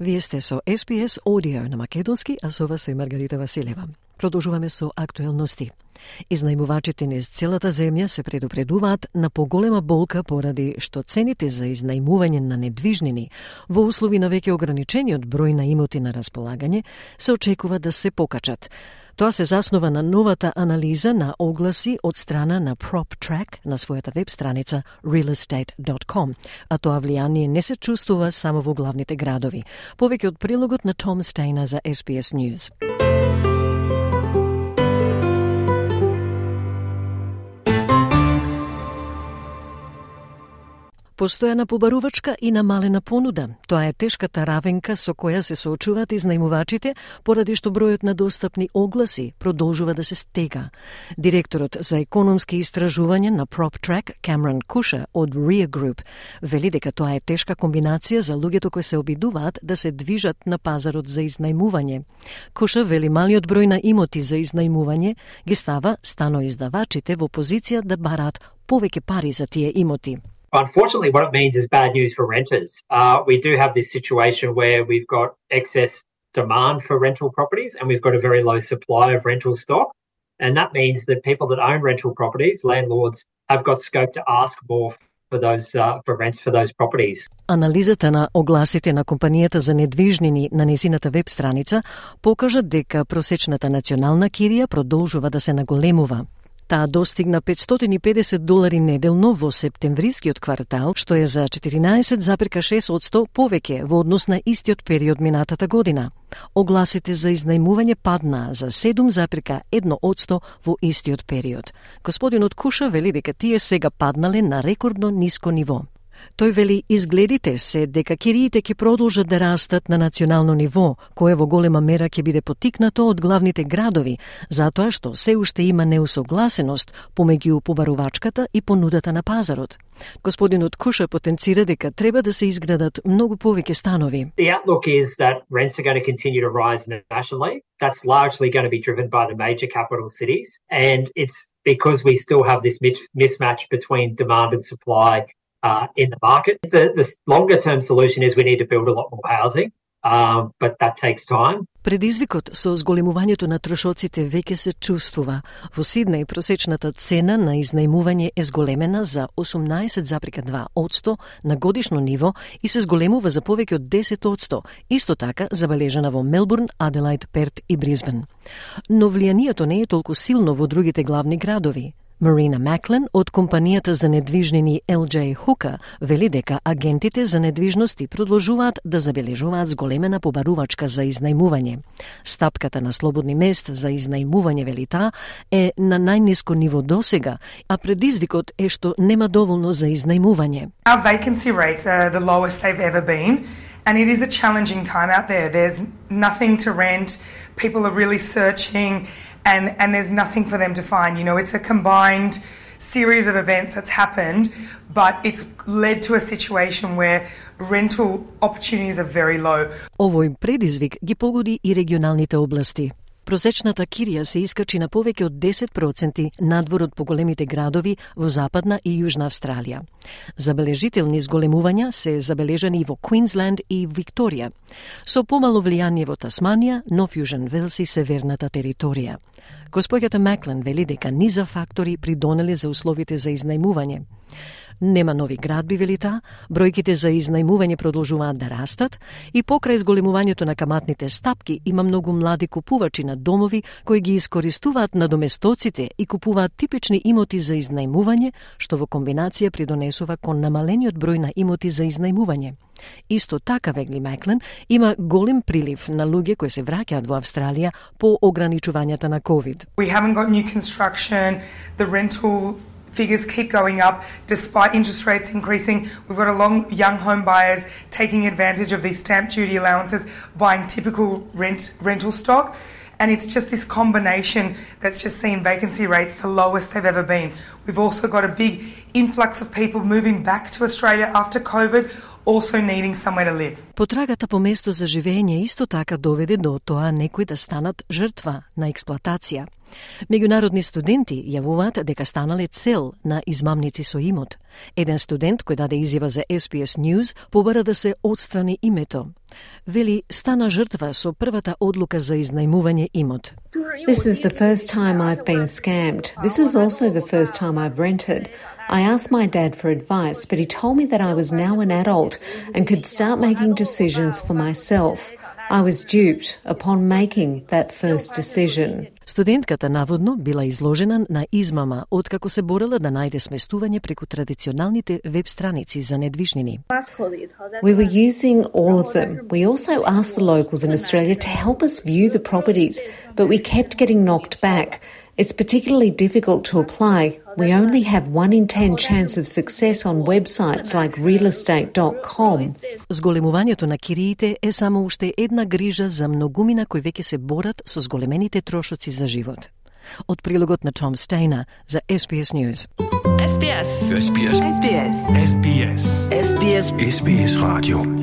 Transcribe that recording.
Вие сте со SPS Audio на Македонски, а со вас е Маргарита Василева. Продолжуваме со актуелности. Изнајмувачите низ целата земја се предупредуваат на поголема болка поради што цените за изнајмување на недвижнини во услови на веќе ограничениот број на имоти на располагање се очекува да се покачат. Тоа се заснова на новата анализа на огласи од страна на PropTrack на својата веб страница realestate.com, а тоа влијание не се чувствува само во главните градови. Повеќе од прилогот на Том Стейна за SBS News. Постојана побарувачка и намалена понуда. Тоа е тешката равенка со која се соочуваат изнајмувачите, поради што бројот на достапни огласи продолжува да се стега. Директорот за економски истражување на PropTrack, Камерон Куша од Rear Group, вели дека тоа е тешка комбинација за луѓето кои се обидуваат да се движат на пазарот за изнајмување. Куша вели малиот број на имоти за изнајмување ги става станоиздавачите во позиција да бараат повеќе пари за тие имоти. unfortunately, what it means is bad news for renters. Uh, we do have this situation where we've got excess demand for rental properties and we've got a very low supply of rental stock. And that means that people that own rental properties, landlords, have got scope to ask more for those uh, for rents for those properties. Анализата на огласите на компанијата за недвижнини на незината веб страница покажа дека просечната национална кирија продолжува да се наголемува. Таа достигна 550 долари неделно во септемврискиот квартал, што е за 14,6% повеќе во однос на истиот период минатата година. Огласите за изнајмување падна за 7,1% во истиот период. Господинот Куша вели дека тие сега паднале на рекордно ниско ниво. Тој вели изгледите се дека кириите ќе продолжат да растат на национално ниво, кое во голема мера ќе биде потикнато од главните градови, затоа што се уште има неусогласеност помеѓу побарувачката и понудата на пазарот. Господинот Куша потенцира дека треба да се изградат многу повеќе станови. The outlook is that rents are going to continue to rise nationally. That's largely going to be driven by the major capital cities and it's because we still have this mismatch between demand and supply uh, in the market. The, the longer term solution is we need to build a lot more housing. Um, but that takes time. Предизвикот со зголемувањето на трошоците веќе се чувствува. Во Сиднеј просечната цена на изнајмување е зголемена за 18,2% на годишно ниво и се зголемува за повеќе од 10%, исто така забележана во Мелбурн, Аделајд, Перт и Бризбен. Но влијанието не е толку силно во другите главни градови. Марина Маклен од компанијата за недвижнини LJ Hooker вели дека агентите за недвижности продолжуваат да забележуваат зголемена побарувачка за изнајмување. Стапката на слободни мест за изнајмување велита е на најниско ниво досега, а предизвикот е што нема доволно за изнајмување. Our vacancy rates are the lowest they've ever been. And it is a challenging time out there. There's nothing to rent. People are really searching and, and there's nothing for them to find. You know, it's a combined series of events that's happened, but it's led to a situation where rental opportunities are very low. Ovoj predizvik gi pogodi i regionalnite oblasti. Просечната кирија се искачи на повеќе од 10% надвор од поголемите градови во Западна и Јужна Австралија. Забележителни зголемувања се забележани и во Квинсленд и Викторија, со помало влијание во Тасманија, Нов Јужен Велс и северната територија. Господјата Маклен вели дека низа фактори придонеле за условите за изнајмување. Нема нови градби, велита, бројките за изнајмување продолжуваат да растат и покрај зголемувањето на каматните стапки има многу млади купувачи на домови кои ги искористуваат на доместоците и купуваат типични имоти за изнајмување, што во комбинација придонесува кон намалениот број на имоти за изнајмување. Исто така, Вегли Маклен, има голем прилив на луѓе кои се враќаат во Австралија по ограничувањата на COVID. We haven't got new construction, the rental figures keep going up despite interest rates increasing. We've got a long young home buyers taking advantage of these stamp duty allowances, buying typical rent rental stock. And it's just this combination that's just seen vacancy rates the lowest they've ever been. We've also got a big influx of people moving back to Australia after COVID also needing somewhere to live. Потрагата по место за живење исто така доведе до тоа некои да станат жртва на експлоатација. Меѓународни студенти јавуваат дека станале цел на измамници со имот. Еден студент кој даде изјава за SPS News побара да се отстрани името. Вели стана жртва со првата одлука за изнајмување имот. This is the first time I've been scammed. This is also the first time I've rented. I asked my dad for advice, but he told me that I was now an adult and could start making decisions for myself. I was duped upon making that first decision. Студентката наводно била изложена на измама откако се борела да најде сместување преку традиционалните веб страници за недвижнини. We were using all of them. We also asked the locals in Australia to help us view the properties, but we kept getting knocked back. It's particularly difficult to apply. We only have one in ten chance of success on websites like realestate.com. Зголемувањето на кириите е само уште една грижа за многумина кои веќе се борат со зголемените трошоци за живот. Од прилогот на Том Стейна за SBS News. SBS. SBS. SBS. SBS. SBS. SBS Radio.